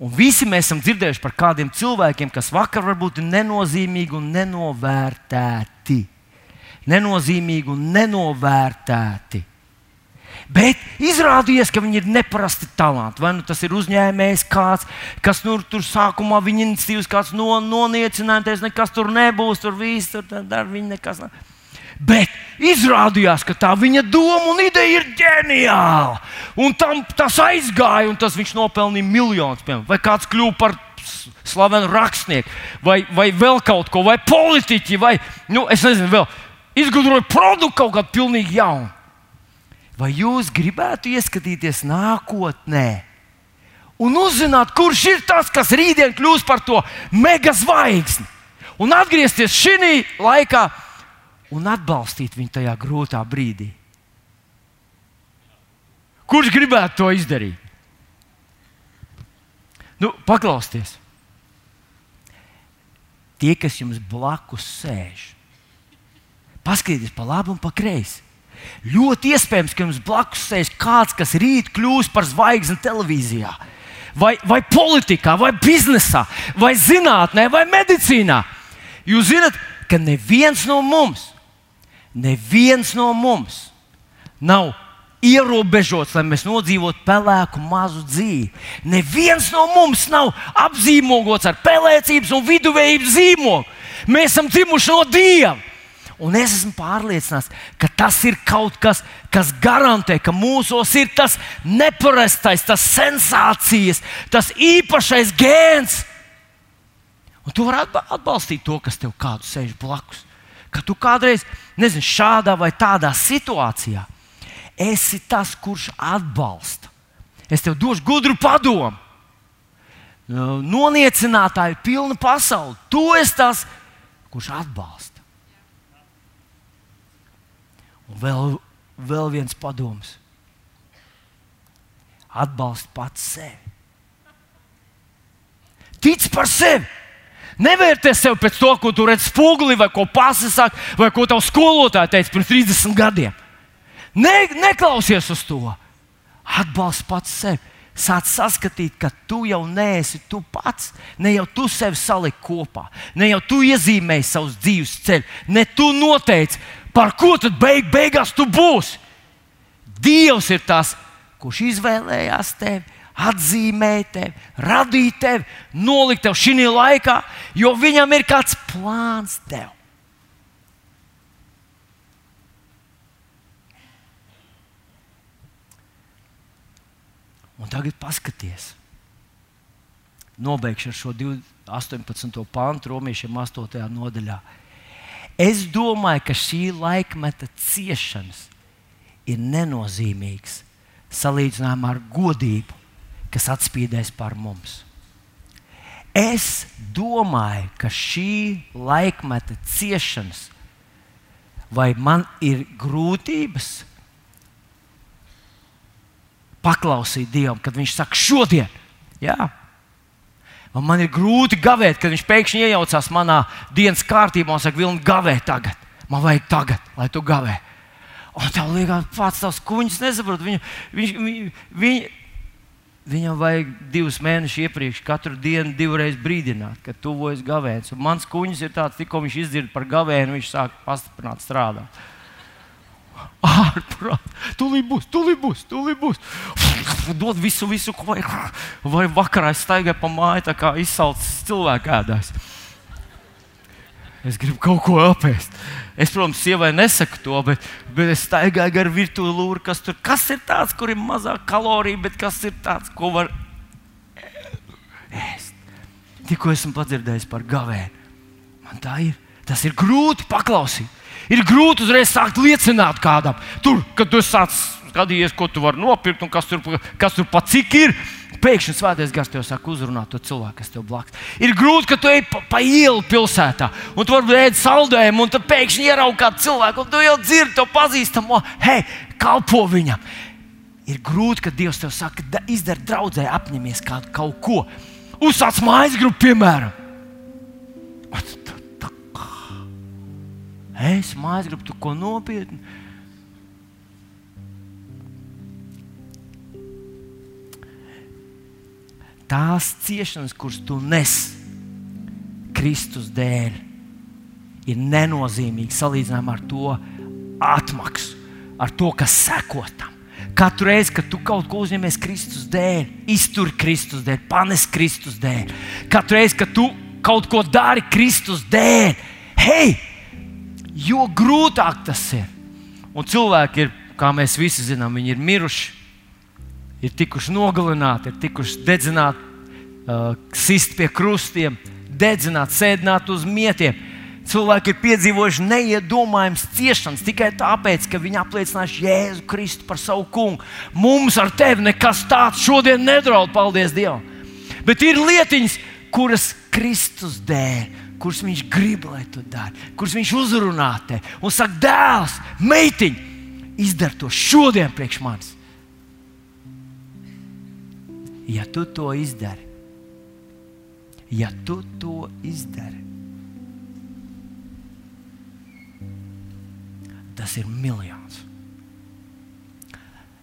Un visi mēs esam dzirdējuši par kādiem cilvēkiem, kas vakar varbūt ir nenozīmīgi un nenovērtēti. Nenozīmīgi un nenovērtēti. Bet izrādījās, ka viņi ir neparasti talanti. Vai nu tas ir uzņēmējs, kāds, kas nu, tur sākumā viņa iniciatīvas kāds no, noniecināties, nekas tur nebūs, tur viss tur dara, viņa nekas. Ne. Bet izrādījās, ka tā viņa doma un ideja ir ģeniāla. Un tam tas aizgāja, un tas viņš nopelnīja miljonus. Piemēram. Vai kāds kļuva par slavenu rakstnieku, vai, vai vēl kaut ko, vai politiķi, vai nu, es nezinu, vēl izgudroja produktu kaut kādu pilnīgi jaunu. Vai jūs gribētu ieskatīties nākotnē un uzzināt, kurš ir tas, kas rītdien kļūs par to mega zvaigzni, un atgriezties šī laikā un atbalstīt viņu tajā grūtā brīdī? Kurš gribētu to izdarīt? Nu, paklausieties! Tie, kas jums blakus sēž, paskatieties pa labi un pa kreisi. Ļoti iespējams, ka jums blakus sēž kāds, kas rīt kļūs par zvaigzni televīzijā, vai, vai politikā, vai biznesā, vai zinātnē, vai medicīnā. Jūs zināt, ka neviens no mums, neviens no mums nav ierobežots, lai mēs nodzīvotu pelēku mazu dzīvi. Neviens no mums nav apzīmogots ar pelēcības un viduvējības zīmogu. Mēs esam dzimuši no Dieva. Un es esmu pārliecināts, ka tas ir kaut kas, kas garantē, ka mūsos ir tas neparastais, tas sensācijas, tas īpašais gēns. Un tu vari atbalstīt to, kas tev kādu sēž blakus. Ka tu kādreiz, nezinu, šādā vai tādā situācijā esi tas, kurš atbalsta. Es tev došu gudru padomu. Noniecinātāji ir pilna pasaule. Tu esi tas, kurš atbalsta. Un vēl, vēl viens padoms. Atbalsti pats sevi. Tic par sevi. Nevērtē sevi pēc to, ko tu redzi spoguli, vai ko pasakā, vai ko tavs skolotāja teica pirms 30 gadiem. Ne, neklausies uz to. Atbalsti pats sevi. Sāc saskatīt, ka tu jau neesi tu pats. Ne jau tu sevi saliki kopā, ne jau tu iezīmēji savus dzīves ceļus, ne tu noteici, Par ko tad beig, beigās tu būsi? Dievs ir tas, kurš izvēlējās tevi, atzīmēja tevi, radīja tevi, nolikt tevi šī laikā, jo viņam ir kāds plāns tev. Un tagad paskaties, nobeigšu ar šo 18. pāntu, romiešiem 8. nodaļā. Es domāju, ka šī laikmeta ciešanas ir nenozīmīgas salīdzinājumā ar godību, kas atspīdēs par mums. Es domāju, ka šī laikmeta ciešanas, vai man ir grūtības paklausīt Dievam, kad Viņš saka, šodien, jā, Un man ir grūti gavēt, kad viņš pēkšņi iejaucās manā dienas kārtībā un saka, Vilni, gavē tagad. Man vajag tagad, lai tu gavē. Un tev liekas, pats tavs kuņģis nesaprot. Viņu, viņš, viņ, viņ, viņam vajag divus mēnešus iepriekš, katru dienu, divreiz brīdināt, ka tuvojas gavēns. Un mans kuņģis ir tāds, tikko viņš izdzird par gavēnu, viņš sāk pastiprināt strādāt ārprāt. Tūlīt būs, tūlīt būs, tūlīt būs. Dod visu, visu, ko vajag. Vai vakarā es staigāju pa māju, tā kā izsalcis cilvēku ēdājs. Es gribu kaut ko apēst. Es, protams, sievai nesaku to, bet, bet es staigāju gar virtuvi lūru, kas tur kas ir tāds, kur ir mazāk kaloriju, bet kas ir tāds, ko var ēst. Tikko esmu padzirdējis par gavēnu. Man tā ir. Tas ir grūti paklausīt. Ir grūti uzreiz sākt liecināt kādam. Tur, kad tu sāc skatījies, ko tu vari nopirkt un kas tur, kas tur pa cik ir. Pēkšņi svētais gars tev saka, uzrunāt to cilvēku, kas tev blakus. Ir grūti, ka tu ej pa, pa ielu pilsētā, un tu vari ēst saldējumu, un tad pēkšņi ieraugi kādu cilvēku, un tu jau dzirdi to pazīstamo, hei, kalpo viņam. Ir grūti, ka Dievs tev saka, izdara draudzē, apņemies kādu kaut ko. Uzsāc mājas grupu, piemēram. Es mājās gribu kaut ko nopietnu. Tās ciešanas, kuras tu nes Kristus dēļ, ir nenozīmīgas salīdzinājumā ar to atmaksu, ar to, kas sekotam. Katru reizi, kad tu kaut ko uzņemies Kristus dēļ, iztur Kristus dēļ, panes Kristus dēļ. Katru reizi, kad tu kaut ko dari Kristus dēļ, hei, jo grūtāk tas ir. Un cilvēki ir, kā mēs visi zinām, viņi ir miruši, ir tikuši nogalināti, ir tikuši dedzināti, uh, sist pie krustiem, dedzināti, sēdināti uz mietiem. Cilvēki ir piedzīvojuši neiedomājamas ciešanas tikai tāpēc, ka viņi apliecinājuši Jēzu Kristu par savu kungu. Mums ar tevi nekas tāds šodien nedraud, paldies Dievam. Bet ir lietiņas, kuras Kristus dēļ, kuras viņš grib, lai tu dari, kuras viņš uzrunā te un saka, dēls, meitiņ, izdara to šodien priekš manis. Ja tu to izdari, ja tu to izdari, tas ir miljons.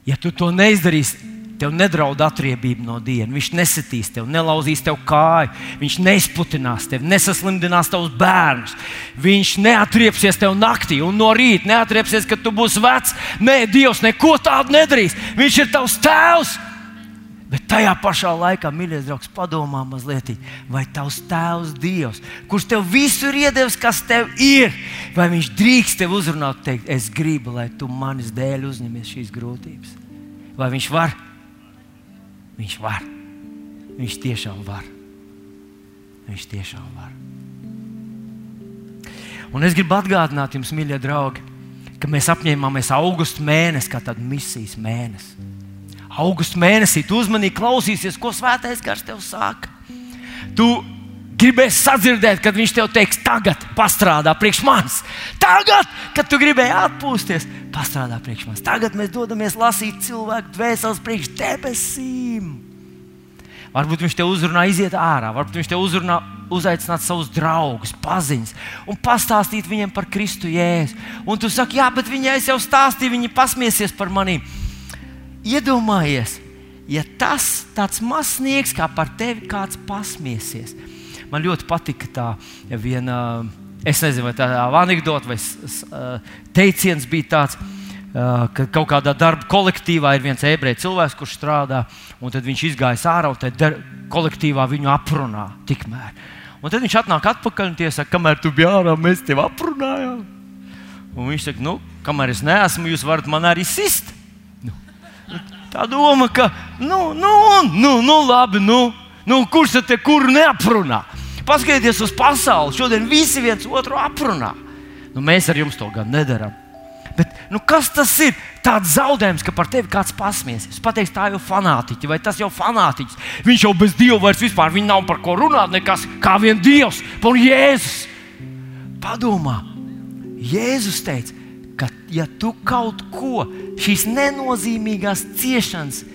Ja tu to neizdarīsi, tev nedraud atriebība no dienas. Viņš nesitīs tev, nelauzīs tev kāju, viņš neizputinās tevi, nesaslimdinās tavus bērnus. Viņš neatriepsies tev naktī un no rīta neatriepsies, kad tu būsi vecs. Nē, Dievs neko tādu nedarīs. Viņš ir tavs tēvs. Bet tajā pašā laikā, mīļais draugs, padomā mazliet, vai tavs tēvs, Dievs, kurš tev visu ir iedevis, kas tev ir, vai viņš drīkst tev uzrunāt, teikt, es gribu, lai tu manis dēļ uzņemies šīs grūtības. Vai viņš var? Viņš var. Viņš tiešām var. Viņš tiešām var. Un es gribu atgādināt jums, mīļie draugi, ka mēs apņēmāmies augustu mēnesi kā tādu misijas mēnesi augusta mēnesī, tu uzmanīgi klausīsies, ko svētais gars tev saka. Tu gribēsi sadzirdēt, kad viņš tev teiks, tagad pastrādā priekš manis. Tagad, kad tu gribēji atpūsties, pastrādā priekš manis. Tagad mēs dodamies lasīt cilvēku dvēseles priekš debesīm. Varbūt viņš te uzrunā, iziet ārā, varbūt viņš te uzrunā, uzaicināt savus draugus, paziņas un pastāstīt viņiem par Kristu Jēzu. Un tu saki, jā, bet viņai jau stāstīja, viņi pasmiesies par maniem. Iedomājies, ja tas tāds mazs sniegs, kā par tevi kāds pasmiesies. Man ļoti patika tā viena, es nezinu, vai tā anekdote vai teiciens bija tāds. Ka kaut kādā darba kolektīvā ir viens ebreju cilvēks, kurš strādā, un tad viņš izgāja ārā un tad kolektīvā viņu aprunā. Tikmēr. Un tad viņš atnāk atpakaļ un tiesā, kamēr tu biji ārā, mēs tevi aprunājām. Un viņš saka, nu, kamēr es neesmu, jūs varat man arī sist. Tā doma, ka, nu, nu, nu, nu labi, nu, nu kurš tad te kuru neaprunā? Paskatieties uz pasauli. Šodien visi viens otru aprunā. Nu, mēs ar jums to gan nedarām. Bet, nu, kas tas ir? Tāds zaudējums, ka par tevi kāds pasmiesies. Pateiks, tā jau fanātiķi, vai tas jau fanātiķis. Viņš jau bez dieva vairs vispār nav par ko runāt, nekas kā vien dievs, un Jēzus. Padomā, Jēzus teica, ka, ja tu kaut ko šīs nenozīmīgās ciešanas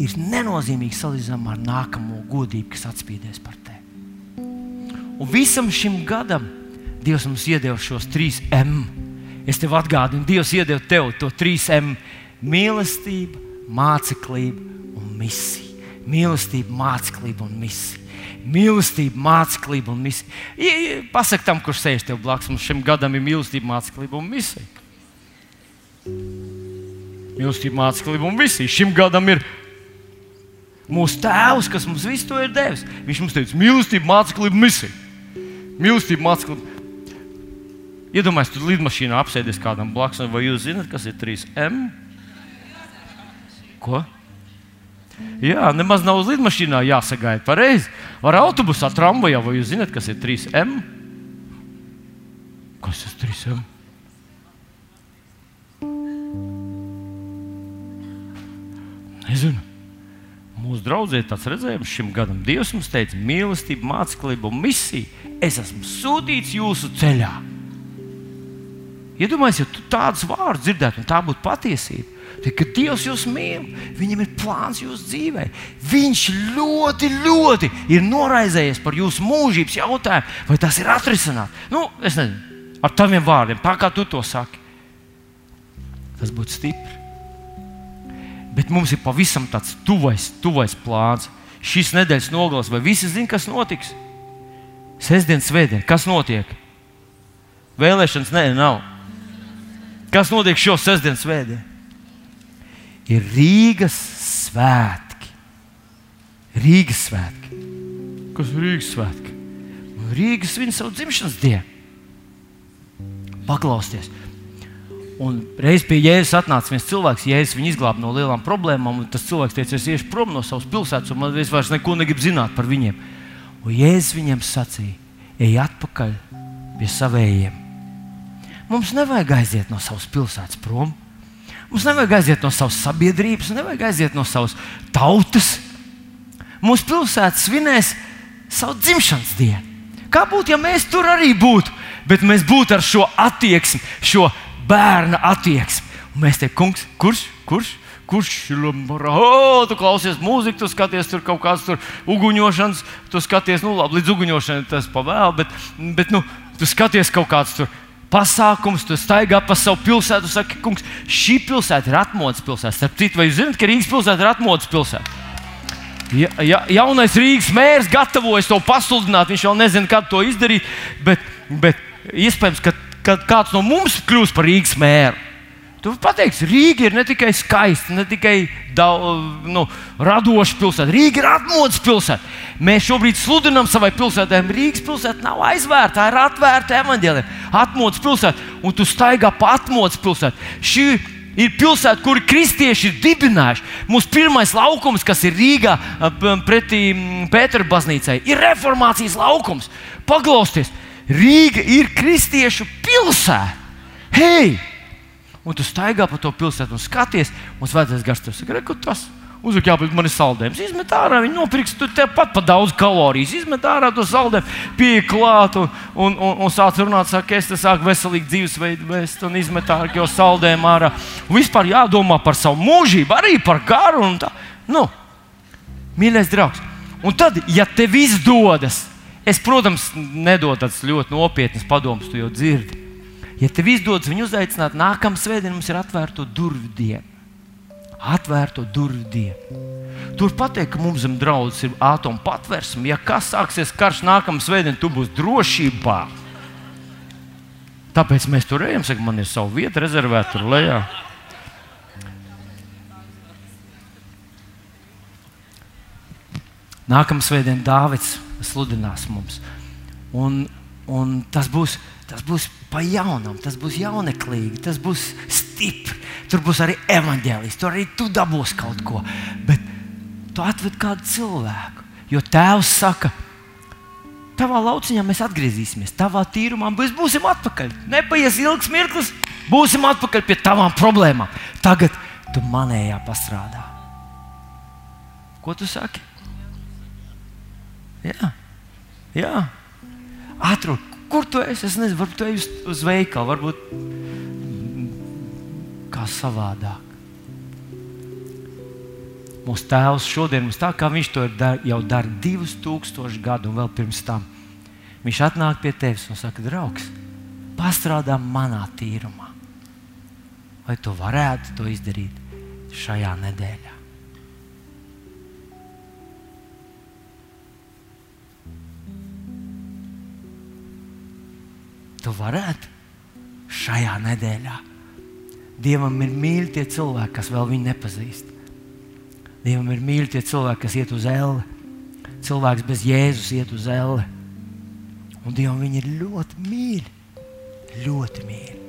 ir nenozīmīgas salīdzinājumā ar nākamo godību, kas atspīdēs par. Un visam šim gadam Dievs mums iedeva šos trīs M. Es tev atgādinu, Dievs iedeva tev to trīs M - mīlestība, māceklība un misija. Mīlestība, māceklība un misija. Mīlestība, māceklība un misija. Pasakot tam, kurš sēž tev blakus, mums šim gadam ir mīlestība, māceklība un misija. Mīlestība, mācība un visi. Šim gadam ir mūsu tēvs, kas mums visu to ir devis. Viņš mums teica, mīlestība, mācība, misija. Mīlestība, mācība. Iedomājieties, tur lidmašīnā apsēdies kādam blakus, vai jūs zināt, kas ir 3M? Ko? Jā, nemaz nav uz lidmašīnā jāsagaida. Pareizi. Var autobusā, tramvajā, vai jūs zināt, kas ir 3M? Kas ir 3M? Nezinu. Mūsu draudzē tāds redzējums šim gadam. Dievs mums teica, mīlestība, māceklība un misija. Es esmu sūtīts jūsu ceļā. Iedomājieties, ja tu tādus vārdus dzirdētu, un tā būtu patiesība. Tad, kad Dievs jūs mīl, viņam ir plāns jūsu dzīvē. Viņš ļoti, ļoti ir noraizējies par jūsu mūžības jautājumu, vai tas ir atrisināts. Nu, es nezinu, ar taviem vārdiem, tā kā tu to saki. Tas būtu stipri. Bet mums ir pavisam tāds tuvais, tuvais plāns. Šīs nedēļas nogales, vai visi zina, kas notiks? Sestdien, svētdien, kas notiek? Vēlēšanas nē, nav. Kas notiek šo sestdienu, svētdienu? ir Rīgas svētki. Rīgas svētki. Kas ir Rīgas svētki? Rīgas viņa savu dzimšanas dienu. Paklausieties! Un reiz pie Jēzus atnāca viens cilvēks, Jēzus viņu izglāba no lielām problēmām. Tas cilvēks teica, es iešu prom no savas pilsētas, un man vairs neko negribu zināt par viņiem. Un Jēzus viņiem sacīja, ej atpakaļ pie savējiem. Mums nevajag aiziet no savas pilsētas prom. Mums nevajag aiziet no savas sabiedrības, nevajag aiziet no savas tautas. Mūsu pilsēta svinēs savu dzimšanas dienu. Kā būtu, ja mēs tur arī būtu, bet mēs būtu ar šo attieksmi, šo bērna attieksmi. Un mēs teiktu, kungs, kurš, kurš, kurš Lamborā? Oh, tu klausies mūziku, tu skaties tur kaut kādas uguņošanas, tu skaties, nu labi, līdz uguņošanai tas pavēl, bet, bet nu, tu skaties kaut kāds tur pasākums, tu staigā pa savu pilsētu, tu saki, kungs, šī pilsēta ir atmodas pilsēta. Starp citu, vai jūs zināt, ka Rīgas pilsēta ir atmodas pilsēta? Ja, ja, jaunais Rīgas mērs gatavojas to pasludināt, viņš jau nezina, kad to izdarīt, bet, bet iespējams, ka kad kāds no mums kļūs par Rīgas mēru. Tu pateiksi, Rīga ir ne tikai skaista, ne tikai daudz, nu, radoša pilsēta. Rīga ir atmodas pilsēta. Mēs šobrīd sludinām savai pilsētai. Rīgas pilsēta nav aizvērta, tā ir atvērta evaņģēliem. Atmodas pilsēta, un tu staigā pa atmodas pilsētu. Šī ir pilsēta, kur kristieši ir dibinājuši. Mūsu pirmais laukums, kas ir Rīgā pretī Pētera baznīcai, ir reformācijas laukums. Paglausties! Rīga ir kristiešu pilsēta. Hei! Un tu staigā pa to pilsētu un skaties, un svētais gars tev saka, ka tas uzliek, jābūt man ir saldējums. Izmet ārā, viņi nopirks tepat pa daudz kalorijas. Izmet ārā to saldējumu, pieeja klāt un, un, un, un sāc runāt, saka, es te sāku veselīgu dzīvesveidu vest un izmet ārā jau saldējumu ārā. Un vispār jādomā par savu mūžību, arī par garu un tā. Nu, mīļais draugs, un tad, ja tev izdodas Es, protams, nedodu tādas ļoti nopietnas padomus, tu jau dzirdi. Ja tev izdodas viņu uzaicināt, nākamā svētdiena mums ir atvērta durvju diena. Atvērto durvju dienu. Tur pateikt, ka mums zem draudzes ir atomu patvērsme. Ja kas sāksies karš nākamā svētdienā, tu būsi drošībā. Tāpēc mēs tur ejam, saka, man ir sava vieta rezervēta tur lejā. Nākamā svētdiena Dāvids sludinās mums. Un, un tas, būs, tas būs pa jaunam, tas būs jauneklīgi, tas būs stipri. Tur būs arī evanģēlis, tur arī tu dabūsi kaut ko. Bet tu atved kādu cilvēku, jo tēvs saka, tavā lauciņā mēs atgriezīsimies, tavā tīrumā mēs būsim atpakaļ. Nepaies ilgs mirklis, būsim atpakaļ pie tavām problēmām. Tagad tu manējā pastrādā. Ko tu saki? Jā, jā. Atrod, kur tu esi. Es nezinu, varbūt tu ej uz, uz veikalu, varbūt kā savādāk. Mūsu tēvs šodien mums tā kā viņš to dar, jau dara divus tūkstošus gadu un vēl pirms tam. Viņš atnāk pie tevis un saka, draugs, pastrādā manā tīrumā. Vai tu varētu to izdarīt šajā nedēļā? Tu varētu šajā nedēļā. Dievam ir mīļi tie cilvēki, kas vēl viņu nepazīst. Dievam ir mīļi tie cilvēki, kas iet uz elle. Cilvēks bez Jēzus iet uz elle. Un Dievam viņi ir ļoti mīļi. Ļoti mīļi.